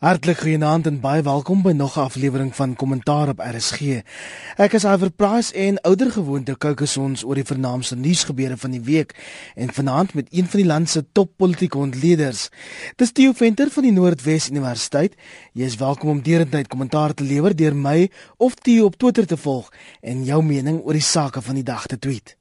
Hartlik goeienaand en baie welkom by nog 'n aflewering van Kommentaar op RSG. Ek is Iver Price en ouer gewoonte kookus ons oor die vernaamste nuusgebeure van die week en vanaand met een van die land se top politieke ontleeders. Dis Theo Venter van die Noordwes Universiteit. Jy is welkom om deurentyd kommentaar te lewer deur my of Theo op Twitter te volg en jou mening oor die sake van die dag te tweet.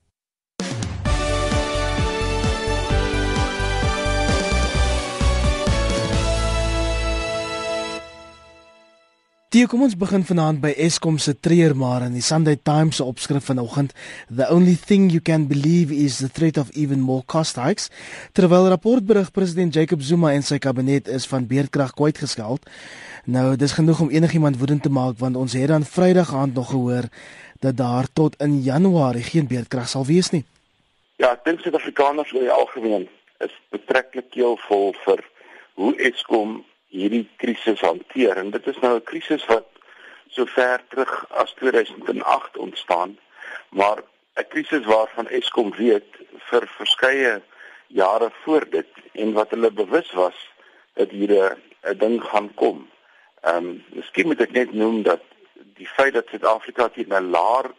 Die kom ons begin vanaand by Eskom se treurmaar in die Sunday Times se opskrif vanoggend The only thing you can believe is the threat of even more cost hikes terwyl rapport berig president Jacob Zuma en sy kabinet is van beerdkrag kwytgeskeld. Nou dis genoeg om enigiemand woedend te maak want ons het dan Vrydag aand nog gehoor dat daar tot in Januarie geen beerdkrag sal wees nie. Ja, ek dink Suid-Afrikaners die algemeen is betreklik keelvol vir hoe Eskom hierdie krisis hanteer en dit is nou 'n krisis wat so ver terug as 2008 ontstaan maar 'n krisis waarvan Eskom weet vir verskeie jare voor dit en wat hulle bewus was dat hier 'n ding gaan kom. Ehm um, miskien moet ek net noem dat die feit dat Suid-Afrika teen 'n laer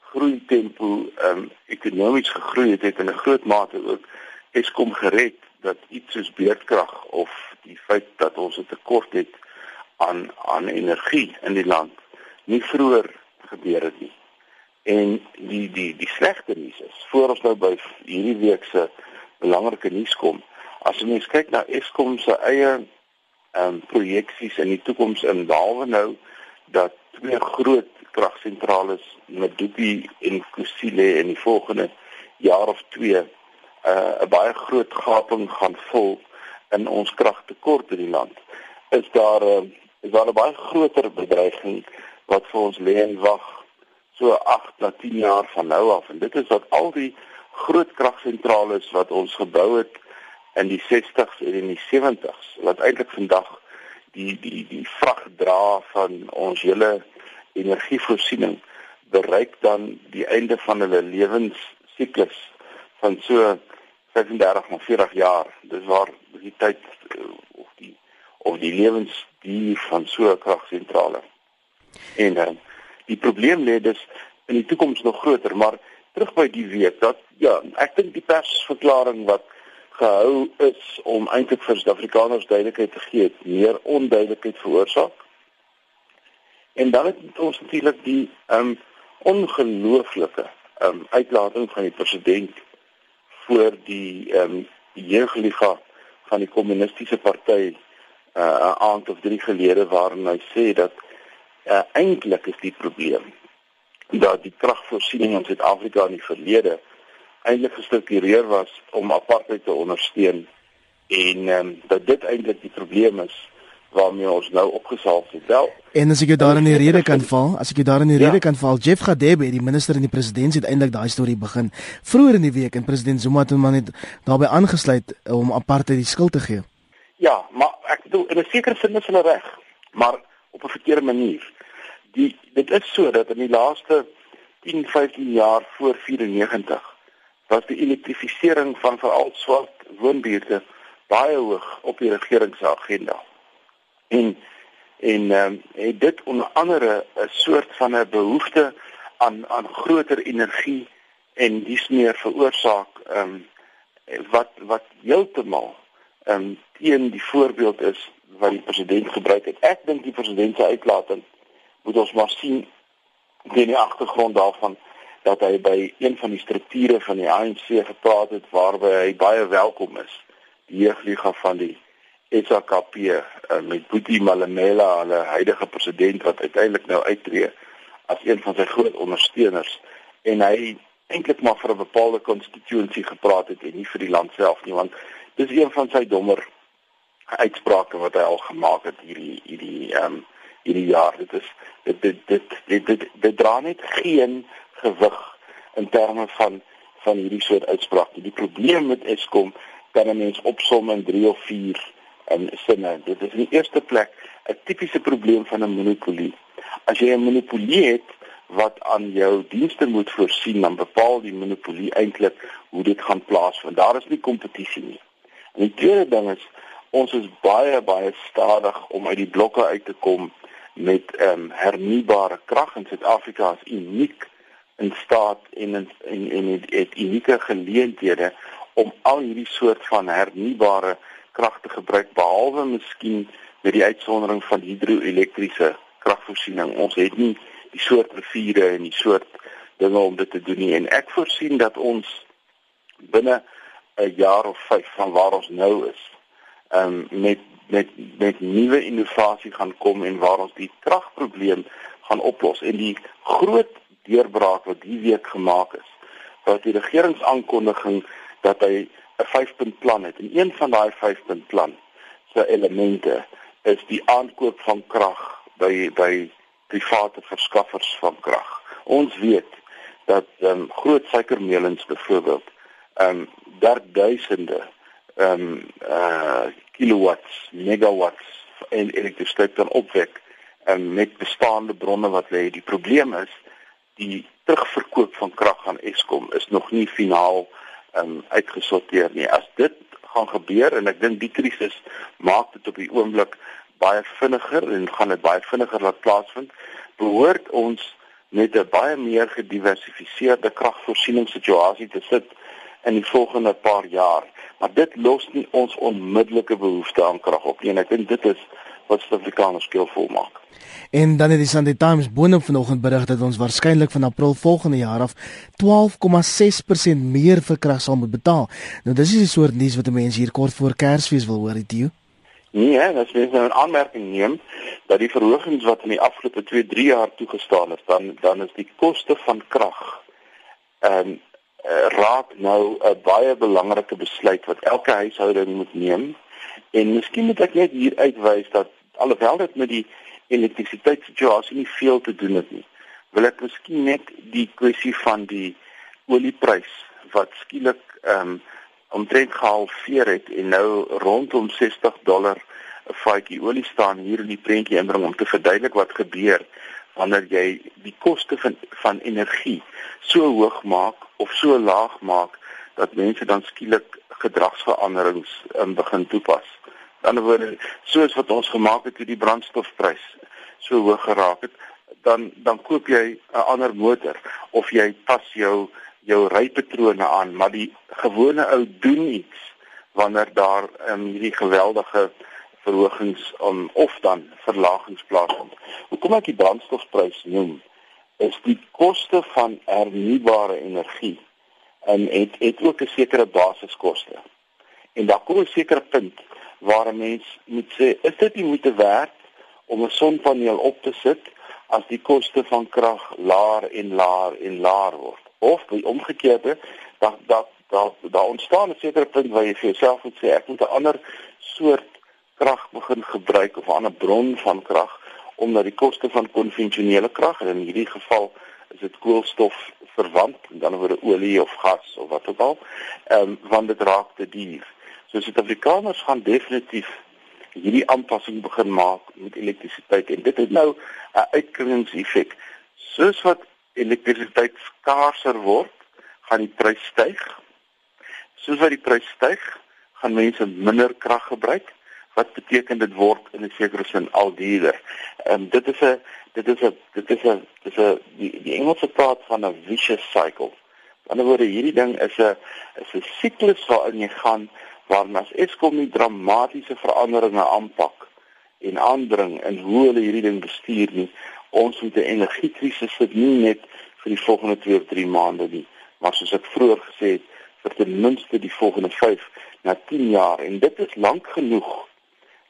groei tempo ehm um, ekonomies gegroei het, het in 'n groot mate ook Eskom gered dat iets soos beerdkrag of die feit dat ons 'n tekort het aan aan energie in die land nie vroeër gebeur het nie. En die die die slegte nuus is, voor ons nou by hierdie week se belangrike nuus kom, as jy mens kyk na Eskom se eie ehm um, projeksies in die toekoms in behalwe nou dat twee groot kragsentrale met Dupi en Kusile in die volgende jaar of twee uh, 'n baie groot gaping gaan vul in ons kragtekort in die land is daar 'n uh, eh, is daar 'n baie groter bedreiging wat vir ons lê en wag so 8 na 10 jaar van nou af. En dit is dat al die groot kragsentrale wat ons gebou het in die 60s en in die 70s wat eintlik vandag die die die vrag dra van ons hele energievoorsiening bereik dan die einde van hulle lewensiklus van so 35 of 40 jaar. Dis waar die tyd eh, of die of die lewensduur van so 'n kragsentrale. En dan uh, die probleem lê dus in die toekoms nog groter, maar terug by die week dat ja, ek dink die persverklaring wat gehou is om eintlik vir Suid-Afrikaners duidelikheid te gee, meer onduidelikheid veroorsaak. En dan het ons natuurlik die um ongelooflike um uitlating van die president voor die ehm um, jeugliga van die kommunistiese party 'n uh, aand of drie gelede waarin hy sê dat uh, eintlik is die probleem dat die kragvoorsiening in Suid-Afrika in die verlede eintlik gestruktureer was om apartheid te ondersteun en um, dat dit eintlik die probleem is waarmee ons nou opgesaal het. Wel, en as ek jou daar in die rede kan val, as ek jou daar in die rede ja. kan val, Jeff Gadebe, die minister en die president het eintlik daai storie begin vroeër in die week en president Zuma het hom net daarbey aangesluit om aparte die skuld te gee. Ja, maar ek bedoel in 'n sekere sin is hulle reg, maar op 'n verkeerde manier. Die dit is so dat in die laaste 10, 15 jaar voor 94 was die elektrifisering van veral swart woonbuurte baie hoog op die regering se agenda en en ehm um, dit onder andere 'n soort van 'n behoefte aan aan groter energie en dis meer veroorsaak ehm um, wat wat heeltemal ehm um, teen die voorbeeld is wat die president gebruik het. Ek dink die president se uitlating moet ons maar sien teen die agtergrond daarvan dat hy by een van die strukture van die ANC gepraat het waarby hy baie welkom is. Die jeugliga van die SAKP uh, eh, met Boetie Malamela, hulle huidige president wat uiteindelik nou uittreë as een van sy groot ondersteuners. En hy eintlik maar vir 'n bepaalde konstituensie gepraat het en nie vir die land self nie want dis een van sy dommer uitsprake wat hy al gemaak het hierdie hierdie ehm um, hierdie jaar. Dit is dit dit dit dit, dit, dit dra net geen gewig in terme van van hierdie soort uitsprake die probleem met Eskom kan 'n mens opsom in 3 of 4 in sinne. Dit is in die eerste plek 'n tipiese probleem van 'n monopolie. As jy 'n monopolie het wat aan jou dienste moet voorsien, dan bepaal die monopolie eintlik hoe dit gaan plaasvind. Daar is nie kompetisie nie. En die tweede ding is ons is baie baie stadig om uit die blokke uit te kom met ehm um, hernubare krag in Suid-Afrika is uniek in staat en in en en het, het unieke geleenthede om al hierdie soort van hernubare krag te gebruik behalwe miskien met die uitsondering van hidroelektriese kragvoorsiening. Ons het nie die soort riviere en die soort dinge om dit te doen nie en ek voorsien dat ons binne 'n jaar of 5 van waar ons nou is, ehm um, met met met nuwe innovasie gaan kom en waar ons die kragprobleem gaan oplos en die groot deurbraak wat die week gemaak is wat die regeringsaankondiging dat hy 'n 5-punt plan het en een van daai 5-punt plan se elemente is die aankoop van krag by by private verskaffers van krag. Ons weet dat ehm um, groot suikermeulens byvoorbeeld ehm um, daar duisende ehm um, uh kilowatts, megawatts en elektrisiteit kan opwek um, met bestaande bronne wat lê. Die probleem is die terugverkoop van krag aan Eskom is nog nie finaal um, uitgesorteer nie. As dit gaan gebeur en ek dink die krisis maak dit op die oomblik baie vinniger en gaan dit baie vinniger laat plaasvind, behoort ons met 'n baie meer gediversifiseerde kragvoorsieningssituasie te sit in die volgende paar jaar. Maar dit los nie ons onmiddellike behoefte aan krag op nie. En ek dink dit is wat Suid-Afrikaners skillvol maak. En dan het die Sunday Times boonop vanoggend berig dat ons waarskynlik van April volgende jaar af 12,6% meer vir krag sal moet betaal. Nou dis is 'n soort nuus wat mense hier kort voor Kersfees wil hoor, het jy? Nee, dat is nou 'n aanmerking neem dat die verhogings wat in die afgelope 2-3 jaar toegestaan is, dan dan is die koste van krag ehm um, uh, raak nou 'n baie belangrike besluit wat elke huishouding moet neem. En miskien moet ek net hier uitwys dat alhoewel dit met die elektrisiteitssituasie nie veel te doen het nie, wil ek miskien net die kwessie van die olieprys wat skielik ehm um, omtrent gehalveer het en nou rondom 60 dollar 'n vatjie olie staan hier in die prentjie inbring om te verduidelik wat gebeur wanneer jy die koste van van energie so hoog maak of so laag maak dat mense dan skielik gedragsveranderings in begin toepas. Dan word soos wat ons gemaak het toe die brandstofprys so hoog geraak het, dan dan koop jy 'n ander motor of jy pas jou jou rypatrone aan, maar die gewone ou doen iets wanneer daar um, hierdie geweldige verhogings um, of dan verlagings plaasvind. Hoekom ek die brandstofprys noem, is die koste van hernubare energie en het het ook 'n sekere basiskoste. En daar kom 'n sekere punt waar 'n mens moet sê, is dit nie moeite werd om 'n sonpaneel op te sit as die koste van krag laer en laer en laer word? Of by omgekeerde dat dat daar daar ontstaan 'n sekere punt waar jy vir jouself moet sê ek moet 'n ander soort krag begin gebruik of 'n ander bron van krag omdat die koste van konvensionele krag en in hierdie geval is dit koolstof verwant en dan word olie of gas of wat ook al ehm um, want dit raak te duur. So Suid-Afrikaners gaan definitief hierdie aanpassing begin maak met elektrisiteit en dit het nou 'n uitkringingseffek. Soos wat elektrisiteit skaarser word, gaan die prys styg. Soos wat die prys styg, gaan mense minder krag gebruik wat beteken dit word in 'n sekere sin al duurder. Ehm um, dit is 'n dit is 'n dit is 'n dit is 'n die die Engelse praat van 'n vicious cycle. Aan die ander woorde hierdie ding is 'n is 'n siklus waarin jy gaan waarin as Eskom nie dramatiese veranderinge aanpak en aandring in hoe hulle hierdie ding bestuur nie, ons moet 'n energiekrisis sit nie net vir die volgende 2 of 3 maande nie, maar soos ek vroeër gesê het, vir ten minste die volgende 5 na 10 jaar en dit is lank genoeg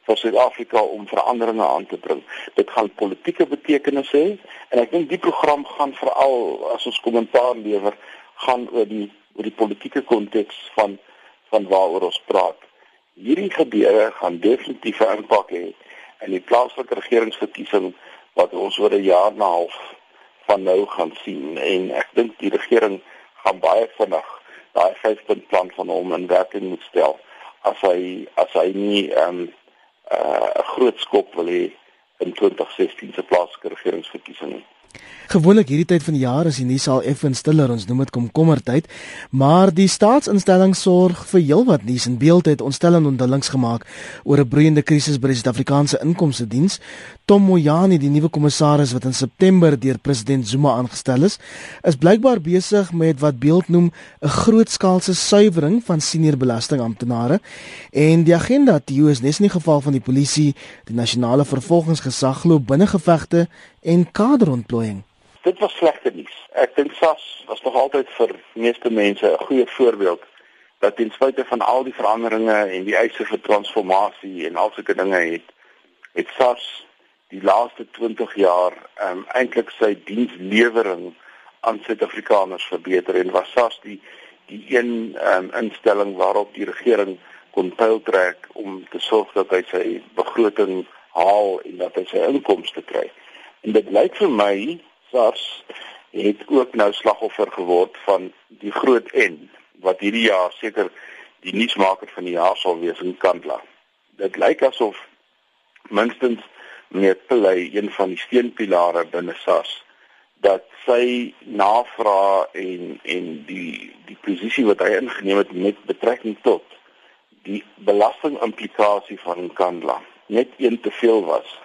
vir Suid-Afrika om veranderinge aan te bring. Dit gaan politieke betekenis hê en ek dink die program gaan veral as ons kommentaar lewer gaan oor die oor die politieke konteks van van waaroor ons praat. Hierdie gebeure gaan definitief 'n impak hê in die plaaslike regeringsverkiesing wat ons oor 'n jaar en 'n half van nou gaan sien en ek dink die regering gaan baie vinnig daai 5-punt plan van hom in werking moet stel as hy as hy nie ehm um, 'n uh, groot skop wil hê in 2016 se plaaslike regeringsverkiesing. Gewoonlik hierdie tyd van die jaar is die nuus al effens stiller, ons noem dit komkommertyd, maar die staatsinstelling sorg vir heelwat nuus en beeld het ontstellende onthullings gemaak oor 'n broeiende krisis by die Suid-Afrikaanse Inkomste Diens. Tom Moyani, die nuwe kommissaris wat in September deur president Zuma aangestel is, is blykbaar besig met wat beeld noem 'n grootskaalse suiwering van senior belastingamptenare en die agenda toe is nes in die geval van die polisie, die nasionale vervolgingsgesag glo binnengevegte en kaderontplooiing dit was slegte nuus. Ek dink SAS was nog altyd vir meeste mense 'n goeie voorbeeld dat ten spyte van al die veranderinge en die eise vir transformasie en al sulke dinge het het SAS die laaste 20 jaar um, eintlik sy dienslewering aan Suid-Afrikaners verbeter en was SAS die die een um, instelling waarop die regering kon pyl trek om te sorg dat hy sy begroting haal en dat hy sy inkomste kry. En dit lyk vir my SARS het ook nou slagoffer geword van die groot N wat hierdie jaar seker die nuusmaker van die jaar sal wees in Kandla. Dit lyk asof minstens meneer Pillay een van die steunpilare binne SARS dat sy navraag en en die die posisie wat hy ingeneem het met betrekking tot die belastingimplikasie van Kandla net een te veel was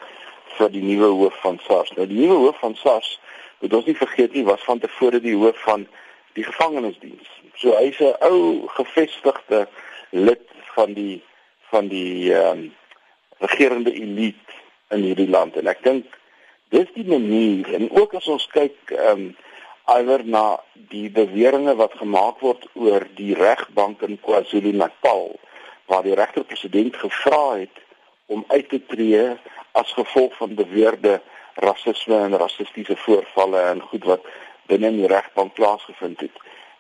vir die nuwe hoof van SARS. Nou die nuwe hoof van SARS moet ons nie vergeet nie was van tevore die hoof van die gevangenisdiens. So hy's 'n ou gevestigde lid van die van die ehm um, regerende elite in hierdie land en ek dink dis die manier en ook as ons kyk ehm um, iwer na die beweringe wat gemaak word oor die regbank in KwaZulu-Natal waar die regter-president gevra het om uit te tree as gevolg van beweerde rasisme en rassistiese voorvalle en goed wat binne die regbank plaasgevind het.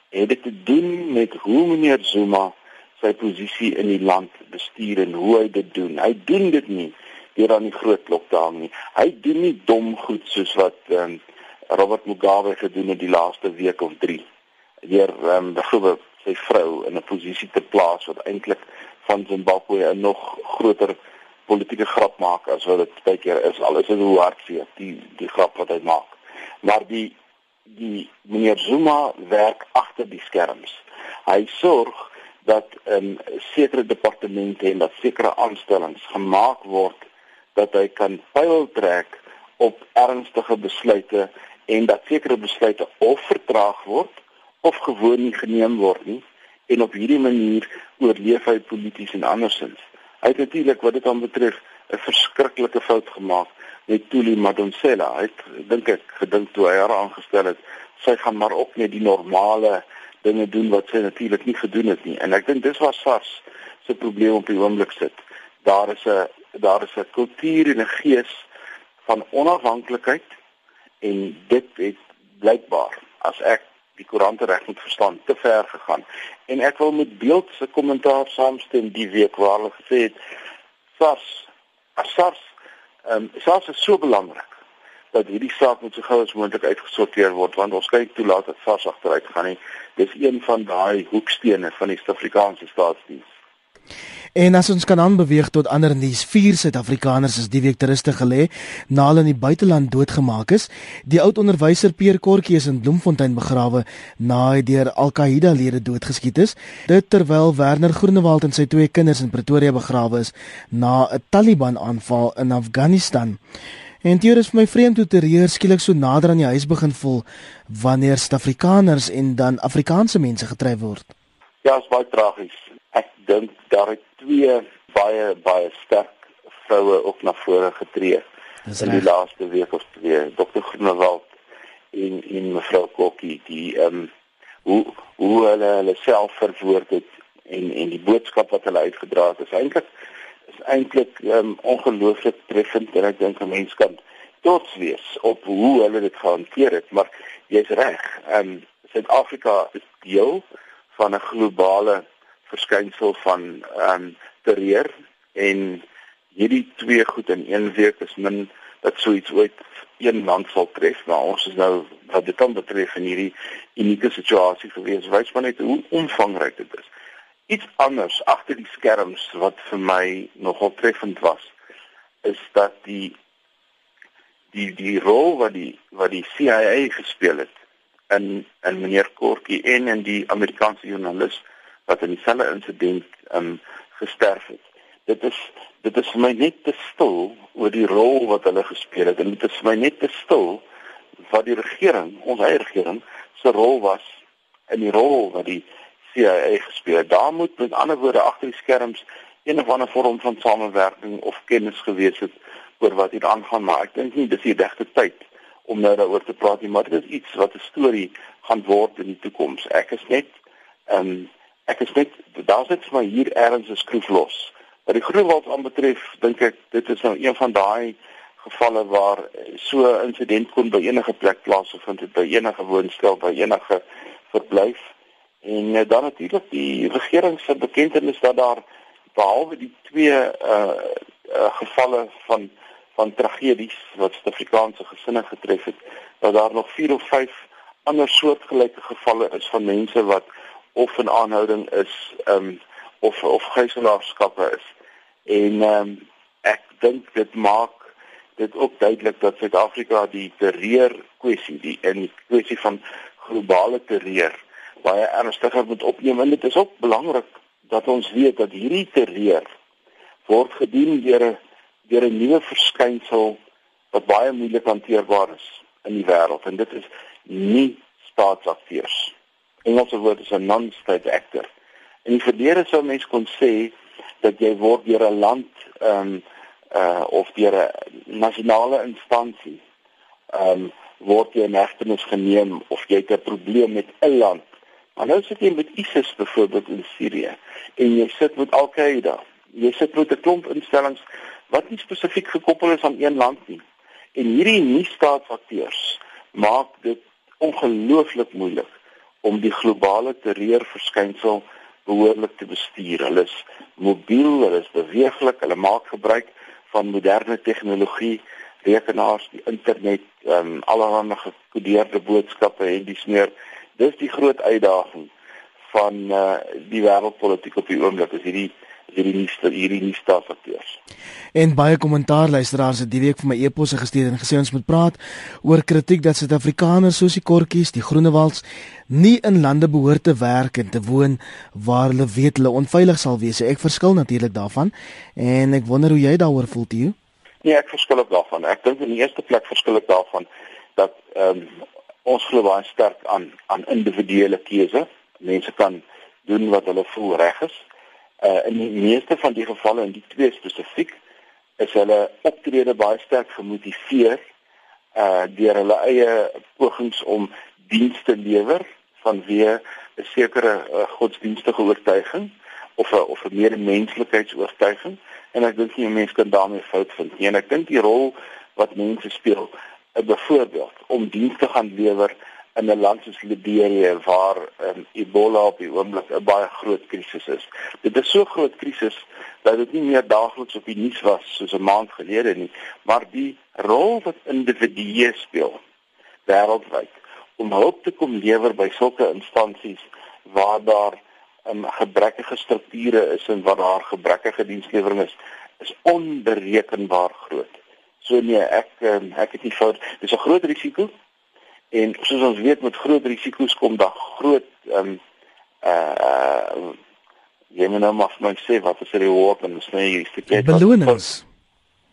Het dit te doen met hoe meneer Zuma sy posisie in die land bestuur en hoe hy dit doen. Hy doen dit nie deur aan die groot hang nie. Hy doen nie dom goed soos wat um, Robert Mugabe gedoen het die laaste week of 3. Deur um, byvoorbeeld sy vrou in 'n posisie te plaas wat eintlik van Zimbabwe 'n nog groter politieke grap maak as wat dit baie keer is al is dit hoe hartseer die die grap wat hy maak. Maar die die meneer Zuma werk agter die skerms. Hy sorg dat 'n um, sekere departemente en dat sekere aanstellings gemaak word dat hy kan pyl trek op ernstige besluite en dat sekere besluite of vertraag word of gewoon nie geneem word nie en op hierdie manier oorleef hy polities en andersins. Hy het natuurlik wat dit aan betref 'n verskriklike fout gemaak met Tuli Madonsela. Hy het dink ek gedink toe hy haar aangestel het, sy gaan maar op net die normale dinge doen wat sy natuurlik nie gedoen het nie. En ek dink dis was SARS se probleem op die oomblik sit. Daar is 'n daar is 'n kultuur en 'n gees van onafhanklikheid en dit het blykbaar as ek die koerante reg moet verstaan te ver gegaan. En ek wil met beeld se kommentaar saamstem die week waar hulle gesê het SARS SARS ehm um, SARS is so belangrik dat hierdie saak moet so gou as moontlik uitgesorteer word want ons kyk toe laat dit SARS agteruit gaan nie. Dis een van daai hoekstene van die Suid-Afrikaanse staatsdiens. En as ons kan aanbeweeg tot ander nuus, vier Suid-Afrikaners is die week terugste gelê na hulle in die buiteland doodgemaak is. Die oud onderwyser Pierre Kortjie is in Bloemfontein begrawe na hy deur Al-Qaeda-lede doodgeskiet is. Dit terwyl Werner Groenewald en sy twee kinders in Pretoria begrawe is na 'n Taliban-aanval in Afghanistan. En dit is vir my vreemd hoe terreur skielik so nader aan die huis begin voel wanneer Suid-Afrikaners en dan Afrikaanse mense getref word. Ja, dit is baie tragies. Ek dink daar het twee baie baie sterk vroue ook na vore getree in die laaste week of twee. Dr. Groenewald en en mevrou Kokkie die ehm um, hoe hoe hulle hulle self verwoord het en en die boodskap wat hulle uitgedra het is eintlik is eintlik ehm um, ongelooflik treffend en ek dink 'n mens kan trots wees op hoe hulle dit gehanteer het maar jy's reg ehm um, Suid-Afrika is deel van 'n globale verskynsel van ehm um, terreur en hierdie twee goed in een week is min dat so iets ooit een land sal tref maar ons is nou wat dit dan betref in hierdie unieke situasie gewees. Wys maar net hoe omvangryk dit is. Iets anders agter die skerms wat vir my nogal treffend was is dat die die die rol wat die wat die CIA gespeel het in in meneer Kortjie en in die Amerikaanse joernalis wat in dieselfde insident um gesterf het. Dit is dit is vir my net te stil oor die rol wat hulle gespeel het en dit is vir my net te stil wat die regering, ons eie regering se rol was in die rol wat die CIA gespeel het. Daar moet met ander woorde agter die skerms een of ander vorm van samewerking of kennis gewees het oor wat hier aangaan, maar ek dink nie dis die regte tyd om nou daaroor te praat nie, maar dit is iets wat 'n storie gaan word in die toekoms. Ek is net ehm um, ek is net daar sit vir my hier ergens 'n skroef los. Wat die Groenwald aanbetref, dink ek dit is nou een van daai gevalle waar so 'n insident kon by enige plek plaasvind, het by enige woonstel, by enige verblyf. En uh, dan natuurlik die regering se bekendtenis dat daar behalwe die twee uh, uh gevalle van van tragedies wat Suid-Afrikaanse gesinne getref het, dat daar nog 4 of 5 ander soortgelyke gevalle is van mense wat of in aanhouding is, um, of of gijslaarskappe is. En um, ek dink dit maak dit ook duidelik dat Suid-Afrika die terreur kwessie, die in kwessie van globale terreur baie ernstiger moet opneem en dit is ook belangrik dat ons weet dat hierdie terreur word gedien deur 'n deur 'n nuwe verskynsel wat baie moeilik hanteerbaar is in die wêreld en dit is nie staatsakteurs. Engelse woord is 'n non-state actor. In die verlede sou mense kon sê dat jy word deur 'n land ehm um, uh of deur 'n nasionale instansie ehm um, word jy in hegtenis geneem of jy het 'n probleem met 'n land. Maar nou sit jy met ISIS byvoorbeeld in Sirië en jy sit met Al-Qaeda. Jy sit met 'n klomp instellings wat nie spesifiek gekoppel is aan een land nie. En hierdie nie-staatsakteurs maak dit ongelooflik moeilik om die globale terreurverskynsel behoorlik te bestuur. Hulle is mobiel, hulle is beweeglik, hulle maak gebruik van moderne tegnologie, rekenaars, die internet, ehm um, allerlei gekodeerde boodskappe en dis meer. Dis die groot uitdaging van uh, die wêreldpolitiek op die oomblik. Is hierdie hierdie nuus hierdie nuus staafakteurs. En baie kommentaar luisteraars het die week vir my e-posse gestuur en gesê ons moet praat oor kritiek dat Suid-Afrikaners soos die kortjies, die groenewalds nie in lande behoort te werk en te woon waar hulle weet hulle onveilig sal wees. Ek verskil natuurlik daarvan en ek wonder hoe jy daaroor voel, Tio. Nee, ek verskil ook daarvan. Ek dink in die eerste plek verskil ek daarvan dat ehm um, ons glo baie sterk aan aan individuele keuse. Mense kan doen wat hulle voel reg is uh, in die meeste van die gevalle in die twee spesifiek is hulle optrede baie sterk gemotiveer uh deur hulle eie pogings om dienste lewer vanweë 'n sekere uh, godsdienstige oortuiging of 'n of 'n menslike en ek dink nie mense kan daarmee fout vind nie. En ek dink die rol wat mense speel 'n byvoorbeeld om dienste gaan lewer in 'n land soos Liberië waar um, Ebola op die oomblik 'n baie groot krisis is. Dit is so groot krisis dat dit nie meer daagliks op die nuus was soos 'n maand gelede nie, maar die rol wat individue speel wêreldwyd om hulp te kom lewer by sulke instansies waar daar 'n um, gebrekkige strukture is en waar daar gebrekkige dienslewering is, is onberekenbaar groot. So nee, ek um, ek het nie fout. Dis 'n groot risiko En soos ons weet met groot risiko's kom daar groot ehm um, uh jy moet nou maar vir my sê wat is die reward en sny jy stukkie belonings.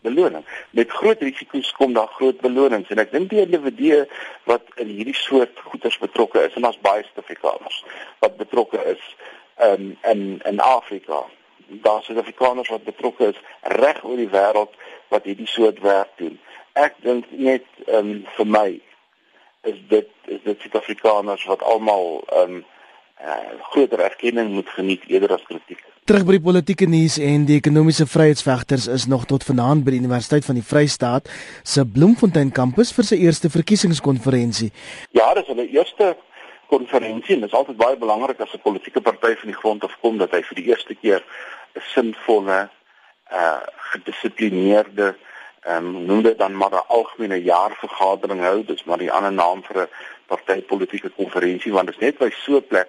Beloning. Met groot risiko's kom daar groot belonings en ek dink die individue wat in hierdie soort goederes betrokke is en ons baie Suid-Afrikaners wat betrokke is um, in in Afrika. Daar is Suid-Afrikaners wat betrokke is reg oor die wêreld wat hierdie soort werk doen. Ek dink net um, vir my is dit is dit Suid-Afrikaners wat almal um, uh, groter erkenning moet geniet eerder as kritiek. Terug by die politieke nuus en die ekonomiese vryheidsvegters is nog tot vanaand by die Universiteit van die Vrystaat se Bloemfontein kampus vir sy eerste verkiesingskonferensie. Ja, dis hulle eerste konferensie en dit is altyd baie belangrik as 'n politieke party van die grond af kom dat hy vir die eerste keer 'n sinvolle uh gedissiplineerde ehm um, noem dit dan maar 'n algemene jaarvergadering hou, dis maar die ander naam vir 'n partytetiese konferensie want dit is net by so 'n plek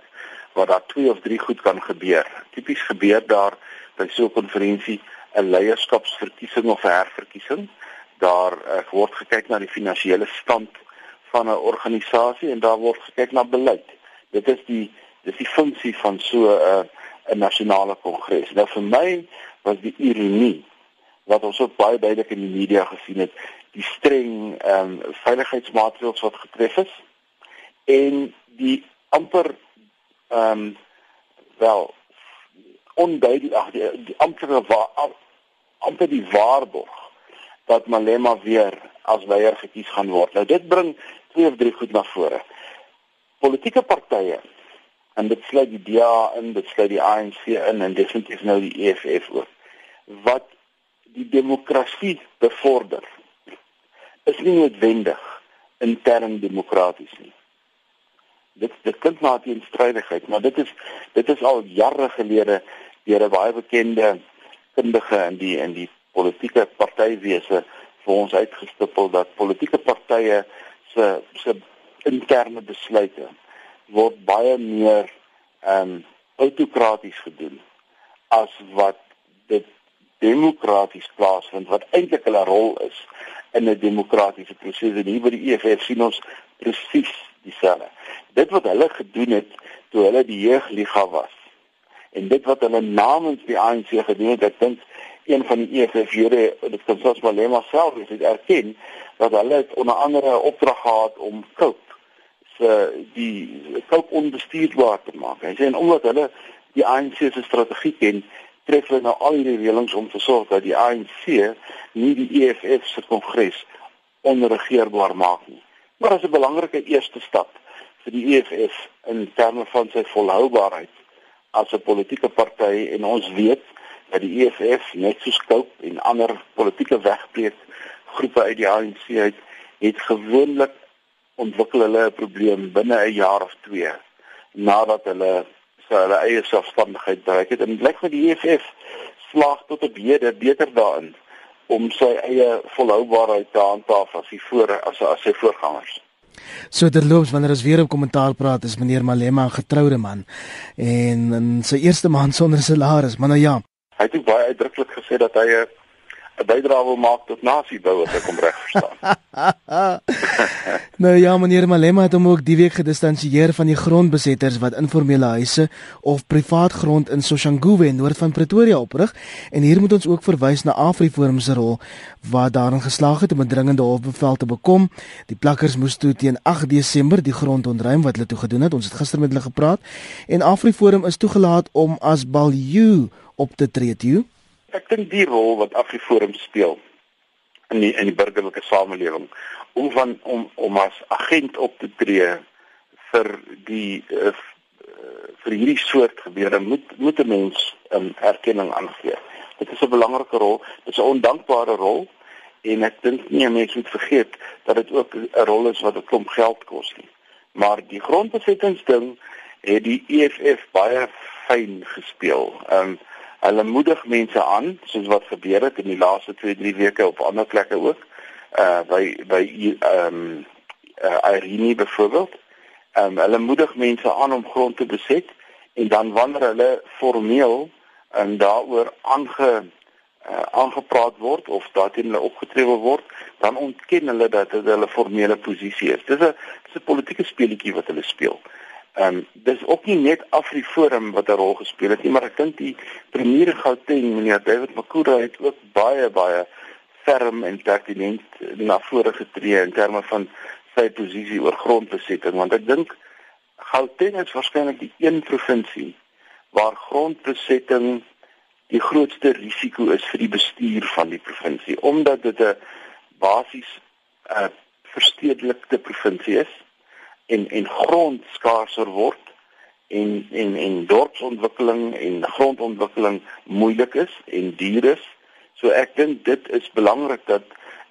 waar daar twee of drie goed kan gebeur. Tipies gebeur daar by so 'n konferensie 'n leierskapsverkiesing of herverkiesing. daar uh, word gekyk na die finansiële stand van 'n organisasie en daar word gekyk na beleid. Dit is die dis die funksie van so 'n uh, 'n nasionale kongres. Nou vir my was die ironie wat ons ook baie duidelik in die media gesien het, die streng ehm um, veiligheidsmaatreëls wat getref is en die amper ehm um, wel onduidelik ag die, die amptelike amper die waarborg dat Malema weer as leier gekies gaan word. Nou dit bring twee of drie goed na vore. Politieke partye en dit sluit die DA in, dit sluit die ANC in en definitief nou die EFF ook. Wat die demokrasie bevorder is nie noodwendig intern demokraties nie. Dit dit klink na teenstrydigheid, maar dit is dit is al jare gelede deur 'n baie bekende kundige in die in die politieke partywese vir ons uitgestipel dat politieke partye se se interne besluite word baie meer ehm um, autokraties gedoen as wat dit demokraties plaasvind wat eintlik hulle rol is in 'n demokratiese proses en hier by die EFF sien ons presies dieselfde. Dit wat hulle gedoen het toe hulle die jeugliga was en dit wat hulle namens die ANC gedoen het, ek dink een van die EFF-lede, dit kan selfs maar Lema self is dit erken dat hulle het onder andere 'n opdrag gehad om Cope se die Cope onbestuurbaar te maak. Hy sê en omdat hulle die ANC se strategie ken, tref hulle nou al hierdie reëlings om te sorg dat die ANC nie die EFF se kongres onregeerbaar maak nie. Maar dit is 'n belangrike eerste stap vir die EFF in terme van sy volhoubaarheid as 'n politieke party en ons weet dat die EFF net so skou en ander politieke wegbreek groepe uit die ANC uit het gewoonlik ontwikkel hulle 'n probleem binne 'n jaar of 2 nadat hulle hulle eie selfstandigheid bereik het en blyk vir die EFF slaag tot op hede beter daarin om sy eie volhoubaarheid te handhaaf as die voor as as sy voorgangers. So terloops wanneer ons weer op kommentaar praat is meneer Malema 'n getroude man en in sy eerste maand sonder salaris, maar nou ja. Hy het baie uitdruklik gesê dat hy 'n 'n bydrae wil maak tot nasiebou as ek hom reg verstaan. nou ja, meneer Malema het hom ook die week gedistansieer van die grondbesetters wat informele huise of privaat grond in Soshanguve noord van Pretoria oprig en hier moet ons ook verwys na AfriForum se rol wat daarin geslaag het om 'n dringende hofbevel te bekom. Die plakkers moes toe teen 8 Desember die grond ontruim wat hulle toe gedoen het. Ons het gister met hulle gepraat en AfriForum is toegelaat om as balju op te tree toe. Ek dink die rol wat AfriForum speel in die in die burgerlike samelewing om van om om as agent op te tree vir die uh, vir hierdie soort gebeure moet moet 'n mens 'n um, erkenning aangee. Dit is 'n belangrike rol, dit is 'n ondankbare rol en ek dink nie mense moet vergeet dat dit ook 'n rol is wat 'n klomp geld kos nie. Maar die grondbesettingsding het die EFF baie fyn gespeel. Ehm um, Hulle moedig mense aan soos wat gebeur het in die laaste 2-3 weke op ander plekke ook. Uh by by ehm um, uh, Irene byvoorbeeld. Ehm um, hulle moedig mense aan om grond te beset en dan wanneer hulle formeel en um, daaroor aange uh, aangepraat word of daarteen hulle opgetree word, dan ontken hulle dat dit hulle formele posisie is. Dis 'n dis 'n politieke speletjie wat hulle speel. Ehm um, dis ook nie net AfriForum wat 'n rol gespeel het nie, maar ek dink die premier Gauteng, meneer David Makura het ook baie baie ferm en pertinent na vore getree in terme van sy posisie oor grondbesetting, want ek dink Gauteng is waarskynlik die een provinsie waar grondbesetting die grootste risiko is vir die bestuur van die provinsie omdat dit 'n basies 'n uh, verstedelikte provinsie is en en grond skaarser word en en en dorpsontwikkeling en grondontwikkeling moeilik is en duur is. So ek dink dit is belangrik dat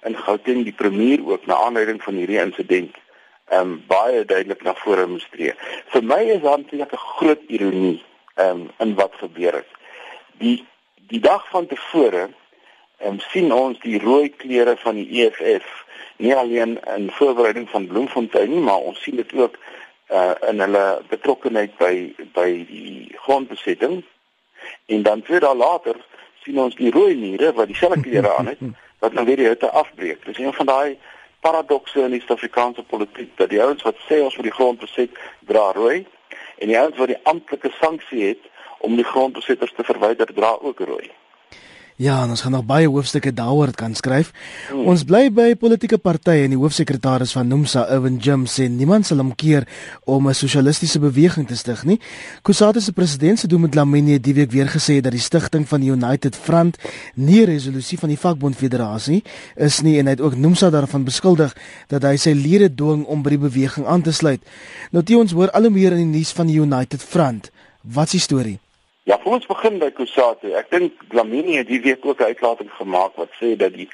in Gauteng die premier ook na aanleiding van hierdie insident ehm um, baie duidelik na vore moet tree. Vir my is daar eintlik 'n groot ironie ehm um, in wat gebeur het. Die die dag van tevore um, sien ons die rooi kleure van die EFF nie alleen in voorbereiding van Bloemfontein nie, maar ons sien dit ook uh in hulle betrokkeheid by by die grondbesetting. En dan twee dae later sien ons die rooi mure wat dieselfde klere aan het wat nou weer die hitte afbreek. Dis een van daai paradokse in die Suid-Afrikaanse politiek dat die ouens wat sê ons moet die grond beset dra rooi en die ouens wat die amptelike sanksie het om die grondbesetters te verwyder dra ook rooi. Ja, ons gaan nog baie hoofstukke daaroor kan skryf. Hmm. Ons bly by politieke partye en die hoofsekretaris van Nomsa, Owen Jim, sê niemand sal hom keer om 'n sosialistiese beweging te stig nie. Kusatu se president se doen met Lamine die week weer gesê dat die stigting van die United Front nie 'n resolusie van die vakbond federasie is nie en hy het ook Nomsa daarvan beskuldig dat hy sy lede dwing om by die beweging aan te sluit. Nou toe ons hoor al hoe meer in die nuus van die United Front. Wat is die storie? Ja, kom ons begin by Kusatu. Ek dink Lamini het die week ook 'n uitlating gemaak wat sê dat die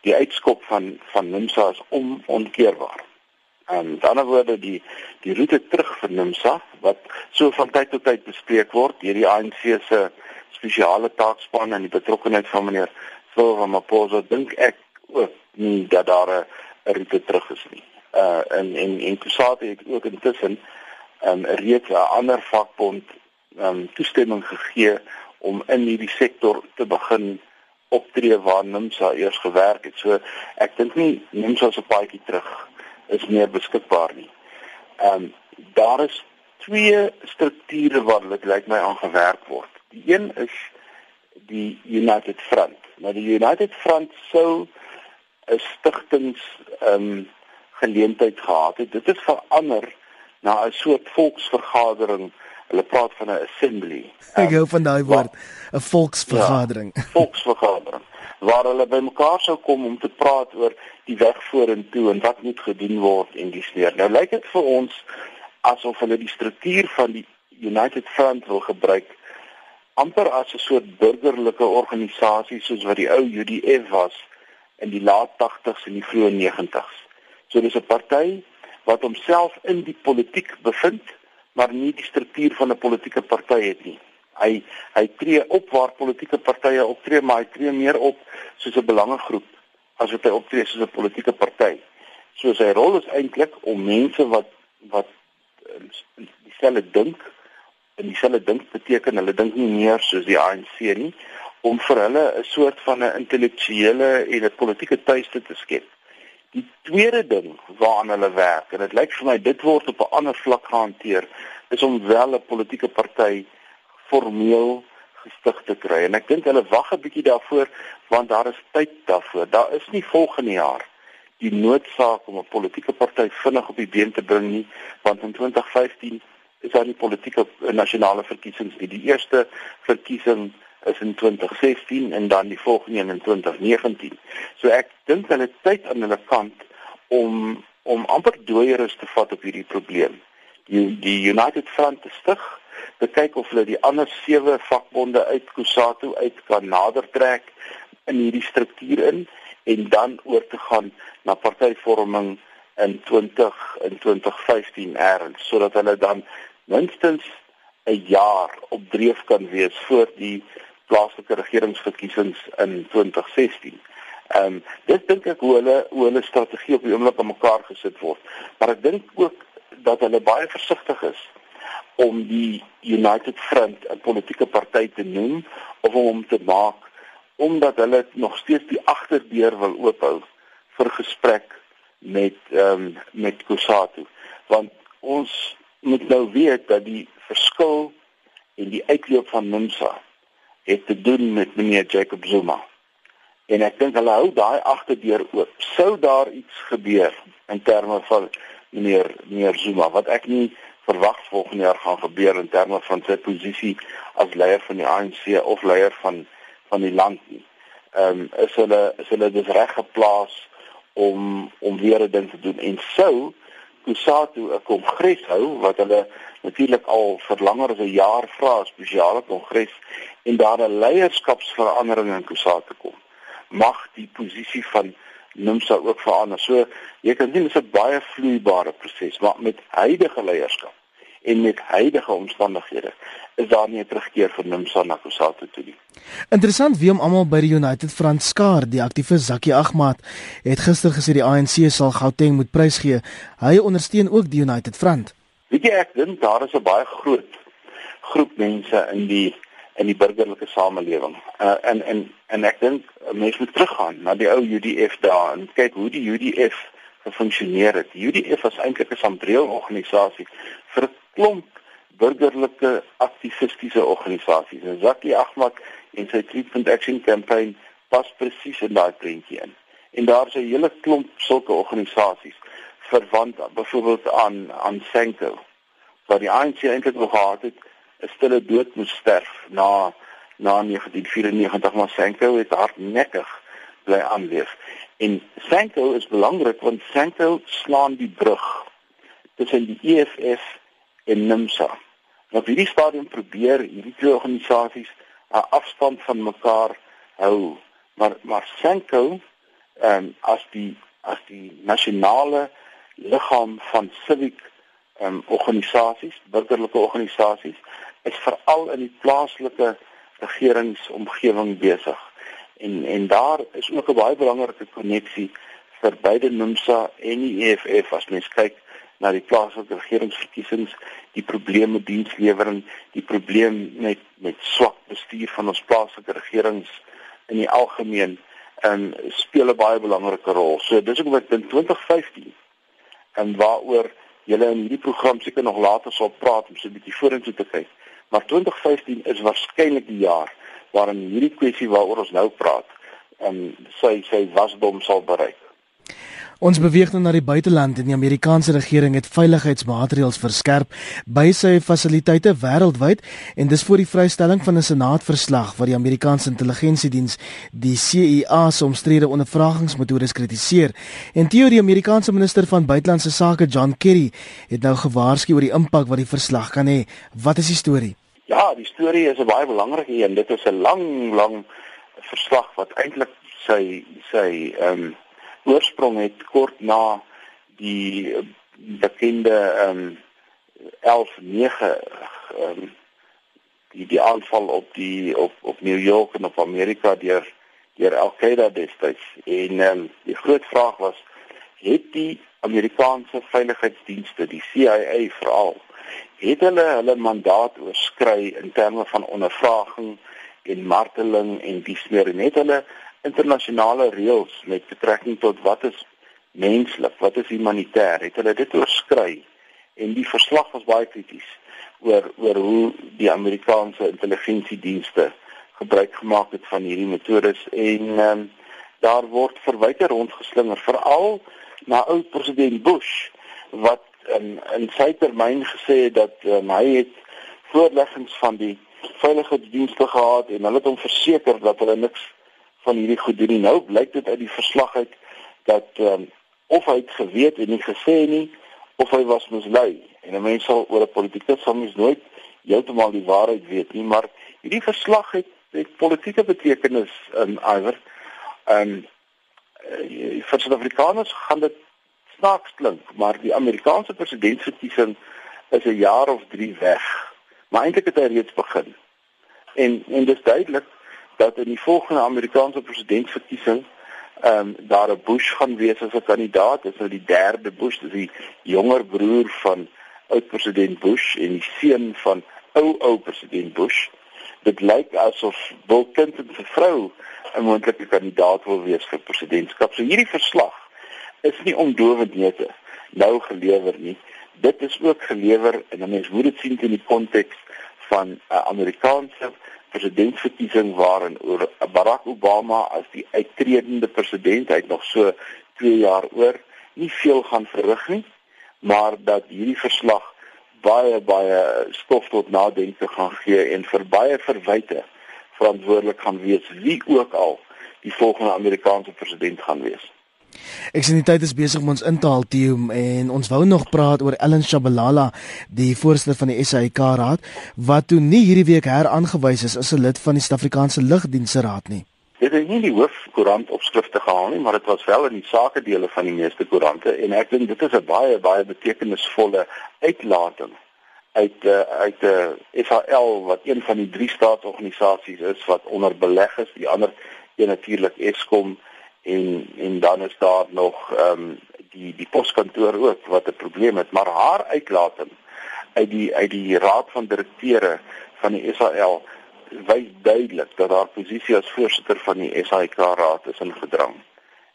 die uitskop van van Nimsa is om onkeerbaar. En dan word die die roete terug vir Nimsa wat so van tyd tot tyd bespreek word deur die ANC se spesiale taakspan en die betrokkeheid van meneer Phil van Maposa dink ek ook nie dat daar 'n roete terug is nie. Uh en en en Kusatu het ook intussen 'n um, reeks 'n ander vakbond um, toestemming gegee om in hierdie sektor te begin optree waar NIMSA eers gewerk het. So ek dink nie NIMSA se paadjie terug is meer beskikbaar nie. Ehm um, daar is twee strukture wat dit lyk my aangewerk word. Die een is die United Front. Nou die United Front sou 'n stigtings ehm um, geleentheid gehad het. Dit het verander na 'n soort volksvergadering Hulle praat van 'n assembly. Ek hou van daai woord, 'n volksvergadering. Ja, volksvergadering waar hulle bymekaar sou kom om te praat oor die weg vorentoe en wat moet gedoen word en dis meer. Nou lyk dit vir ons asof hulle die struktuur van die United Front wil gebruik amper as 'n soort burgerlike organisasie soos wat die ou UDF was in die laat 80s en die vroeë 90s. So dis 'n party wat homself in die politiek bevind maar nie die struktuur van 'n politieke party het nie. Hy hy tree op waar politieke partye optree, maar hy tree meer op soos 'n belangegroep as wat hy optree soos 'n politieke party. So sy rol is eintlik om mense wat wat ehm, dieselfde dink en dieselfde dink beteken hulle dink nie meer soos die ANC nie om vir hulle 'n soort van 'n intellektuele en 'n politieke tuiste te skep. Die tweede ding waaraan hulle werk en dit lyk vir my dit word op 'n ander vlak gehanteer is om wel 'n politieke party formeel gestig te kry en ek dink hulle wag 'n bietjie daarvoor want daar is tyd daarvoor. Daar is nie volgende jaar die noodsaak om 'n politieke party vinnig op die been te bring nie want in 2015 is daar die politieke nasionale verkiesings nie. Die eerste verkiesing is in 2016 en dan die volgende een in 2019. So ek dink hulle tyd aan hulle kant om om amper dooieres te vat op hierdie probleem. Die die United Front te stig, te kyk of hulle die ander sewe vakbonde uit Kusatu uit kan nader trek in hierdie struktuur in en dan oor te gaan na partyvorming in 20 in 2015 erns sodat hulle dan minstens 'n jaar op dreef kan wees voor die plaaslike regeringsverkiesings in 2016. Ehm um, dit dink ek hoe hulle hoe hulle strategie op die oomblik aan mekaar gesit word. Maar ek dink ook dat hulle baie versigtig is om die United Front 'n politieke party te noem of om hom te maak omdat hulle nog steeds die agterdeur wil oophou vir gesprek met ehm um, met Kusatu. Want ons moet nou weet dat die verskil en die uitloop van Nomsa het te doen met meneer Jacob Zuma. En ek dink hulle hou daai agterdeur oop. Sou daar iets gebeur in terme van meneer meneer Zuma wat ek nie verwag volgende jaar gaan gebeur in terme van sy posisie as leier van die ANC of leier van van die land nie. Ehm um, is hulle is hulle dus reg geplaas om om weer 'n ding te doen en sou Kusatu 'n kongres hou wat hulle natuurlik al vir langer as 'n jaar vra 'n spesiale kongres en daar 'n leierskapsverandering in Kusatu kom, mag die posisie van Nomsa ook verander. So jy kan sien dit is 'n baie vloeibare proses, maar met huidige leierskap en met huidige omstandighede is daar nie 'n terugkeer vir Nomsa na Kusatu toe nie. Interessant wie om almal by die United Front skaar. Die aktivis Zaki Ahmad het gister gesê die ANC sal Gauteng moet prysgee. Hy ondersteun ook die United Front. Weet jy ek dink daar is 'n baie groot groep mense in die in die burgerlike samelewing. Uh, en en en ek dink mense moet teruggaan na die ou UDF daar en kyk hoe die UDF gefunksioneer het. Die UDF was eintlik 'n sambreel organisasie vir 'n klomp burgerlike aktivistiese organisasies. En Zaki Ahmad en sy Treatment Action Campaign pas presies in daai prentjie in. En daar's 'n hele klomp sulke organisasies verwant byvoorbeeld aan aan Senko wat die ANC eintlik nog gehad het 'n stille dood moes sterf na na 1994 maar Senko het hardnekkig bly aanleef. En Senko is belangrik want Senko slaan die brug tussen die EFF en NIMSA. Op hierdie stadium probeer hierdie twee organisasies 'n afstand van mekaar hou, maar maar Senko ehm um, as die as die nasionale liggaam van civic ehm um, organisasies, burgerlike organisasies is veral in die plaaslike regeringsomgewing besig. En en daar is ook 'n baie belangrike koneksie vir beide NUMSA en die EFF as mens kyk na die plaaslike regeringsverkiesings, die probleme dienslewering, die probleem met met swak bestuur van ons plaaslike regerings in die algemeen en um, speel 'n baie belangrike rol. So dis ook wat in 2015 en waaroor julle in hierdie program seker nog later sal praat om so 'n bietjie vorentoe te kyk. Maar 2015 is waarskynlik die jaar waarin hierdie kwessie waaroor ons nou praat, ehm, sy sy wasdom sal bereik. Ons beweeg nou na die buiteland en die Amerikaanse regering het veiligheidsmaatreëls verskerp by sy fasiliteite wêreldwyd en dis voor die vrystelling van 'n senaatverslag wat die Amerikaanse intelligensiediens die CIA se omstrede ondervragingsmetodes kritiseer. En teorie Amerikaanse minister van buitelandse sake John Kerry het nou gewaarsku oor die impak wat die verslag kan hê. Wat is die storie? Ja, die storie is 'n baie belangrike een. Dit is 'n lang, lang verslag wat eintlik sy sy ehm um, oorsprong het kort na die bekende ehm um, 11/9 ehm um, die die aanval op die op op New York en op Amerika deur deur Al-Qaeda destyds. En ehm um, die groot vraag was het die Amerikaanse veiligheidsdienste, die CIA veral het hulle hulle mandaat oorskry in terme van ondervraging en marteling en dies meer en het hulle internasionale reëls met betrekking tot wat is menslik, wat is humanitêr, het hulle dit oorskry. En die verslag was baie krities oor oor hoe die Amerikaanse intelligensiedienste gebruik gemaak het van hierdie metodes. En um, daar word verwyte rondgeslinger veral na ou president Bush wat in in sy termyn gesê het dat um, hy het voorleggings van die veiligheidsdienste gehad en hulle het hom verseker dat hulle niks van hierdie goed doen nie. Nou blyk dit uit die verslag uit dat um, of hy het geweet en nie gesê nie of hy was mislei. En 'n mens sal oor 'n politikus sal mens nooit heeltemal die waarheid weet nie, maar hierdie verslag het het politieke betekenis in iwer. En uh, vir Suid-Afrikaners gaan dit snaaks klink, maar die Amerikaanse presidentsverkiesing is 'n jaar of 3 weg. Maar eintlik het hy reeds begin. En en dis duidelik dat in die volgende Amerikaanse presidentsverkiesing ehm um, daar 'n Bush gaan wees as 'n kandidaat, dis nou die derde Bush, dis die jonger broer van oud-president Bush en die seun van ou ou president Bush. Dit lyk asof Bill Clinton se vrou 'n moontlike kandidaat wil wees vir presidentskap. So hierdie verslag is nie omdowend neete nou gelewer nie. Dit is ook gelewer en mense moet dit sien in die konteks van 'n uh, Amerikaanse presidentsverkiesing waarin oor Barack Obama as die uittredende president hy het nog so 2 jaar oor nie veel gaan verrig nie, maar dat hierdie verslag baie baie stof tot nadenke gaan gee en vir baie verwyte verantwoordelik gaan wees wie ook al die volgende Amerikaanse president gaan wees. Ek sien die tyd is besig om ons in te haal Theo en ons wou nog praat oor Ellen Shabalala, die voorsitter van die SAIK raad wat toe nie hierdie week heraangewys is as 'n lid van die Suid-Afrikaanse Lugdienste Raad nie. Dit het nie die hoofkoerant opskrifte gehaal nie, maar dit was wel in die sakedele van die meeste koerante en ek dink dit is 'n baie baie betekenisvolle uitlating uit uh, uit 'n uh, eh, FHL wat een van die drie staatsorganisasies is wat onder beleg is, die ander een natuurlik Eskom en en dan is daar nog ehm um, die die poskantoor ook wat 'n probleem het maar haar uitlating uit die uit die raad van direkteure van die SAL wys duidelik dat haar posisie as voorsitter van die SAIK raad is ingedrang.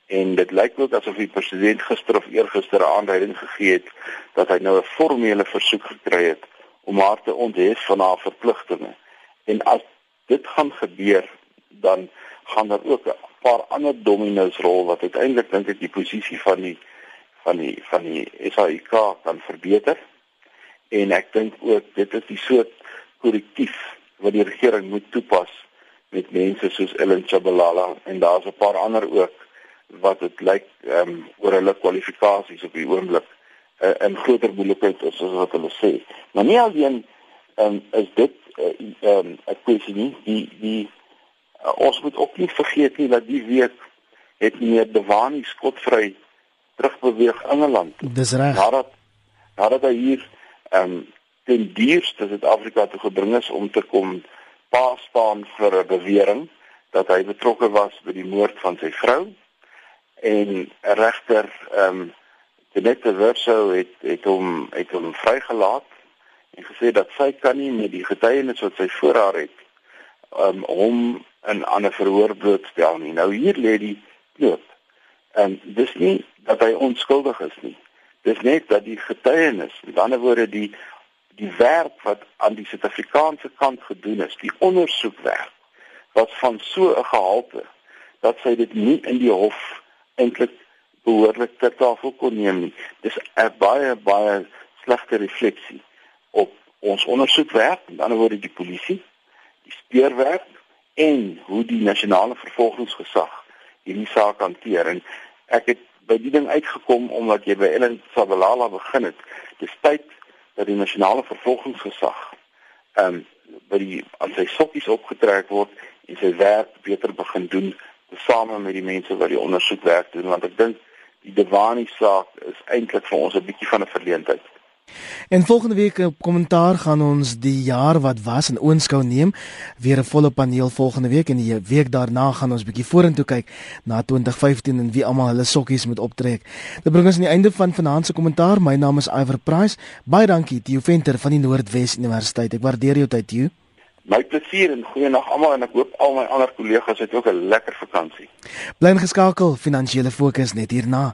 En dit lyk ook asof die president gister of eergister 'n aanduiding gegee het dat hy nou 'n formele versoek gekry het om haar te onthef van haar verpligtinge. En as dit gaan gebeur, dan gaan daar ook 'n paar ander dominos rol wat uiteindelik dink ek die posisie van die van die van die SAIK kan verbeter. En ek dink ook dit is die soort korrektief wat die regering moet toepas met mense soos Ellen Chabalala en daar's 'n paar ander ook wat dit lyk ehm um, oor hulle kwalifikasies op die oomblik uh, in groter moeilikheid is as wat hulle sê. Maar nie alleen ehm um, is dit eh, ehm uh, um, 'n kwessie nie die die uh, ons moet ook nie vergeet nie dat die week het meneer Dewani skotvry terugbeweeg Engeland. Dis reg. Nadat nadat hy hier ehm um, ten duurste Suid-Afrika toe gebring is om te kom pa staan vir 'n bewering dat hy betrokke was by die moord van sy vrou en regter ehm um, Denette Verso het het hom het hom vrygelaat en gesê dat sy kan nie met die getuienis wat sy voor haar het um, hom in 'n ander verhoor blootstel nie. Nou hier lê die knoop. En dis nie dat hy onskuldig is nie. Dis net dat die getuienis, met ander woorde die die werk wat aan die Suid-Afrikaanse kant gedoen is, die ondersoekwerk wat van so 'n gehalte dat sy dit nie in die hof eintlik behoorlik ter tafel kon neem nie. Dis 'n baie baie slegte refleksie op ons ondersoekwerk, met ander woorde die polisie, die speurwerk en hoe die nasionale vervolgingsgesag hierdie saak hanteer en ek het by die ding uitgekom omdat jy by Ellen Sabalala begin het. Dis tyd dat die nasionale vervolgingsgesag ehm um, by die aan sy sokkies opgetrek word en sy werk beter begin doen tesame met die mense wat die ondersoekwerk doen want ek dink die Dewani saak is eintlik vir ons 'n bietjie van 'n verleentheid. En volgende week op kommentaar gaan ons die jaar wat was in oënskou neem. Weer 'n volle paneel volgende week en die week daarna gaan ons bietjie vorentoe kyk na 2015 en wie almal hulle sokkies moet optrek. Dit bring ons aan die einde van vanaand se kommentaar. My naam is Iver Price. Baie dankie Theo Venter van die Noordwes Universiteit. Ek waardeer jou tyd, Theo. My plesier en goeienaand almal en ek hoop al my ander kollegas het ook 'n lekker vakansie. Bly ingeskakel, finansiële fokus net hierna.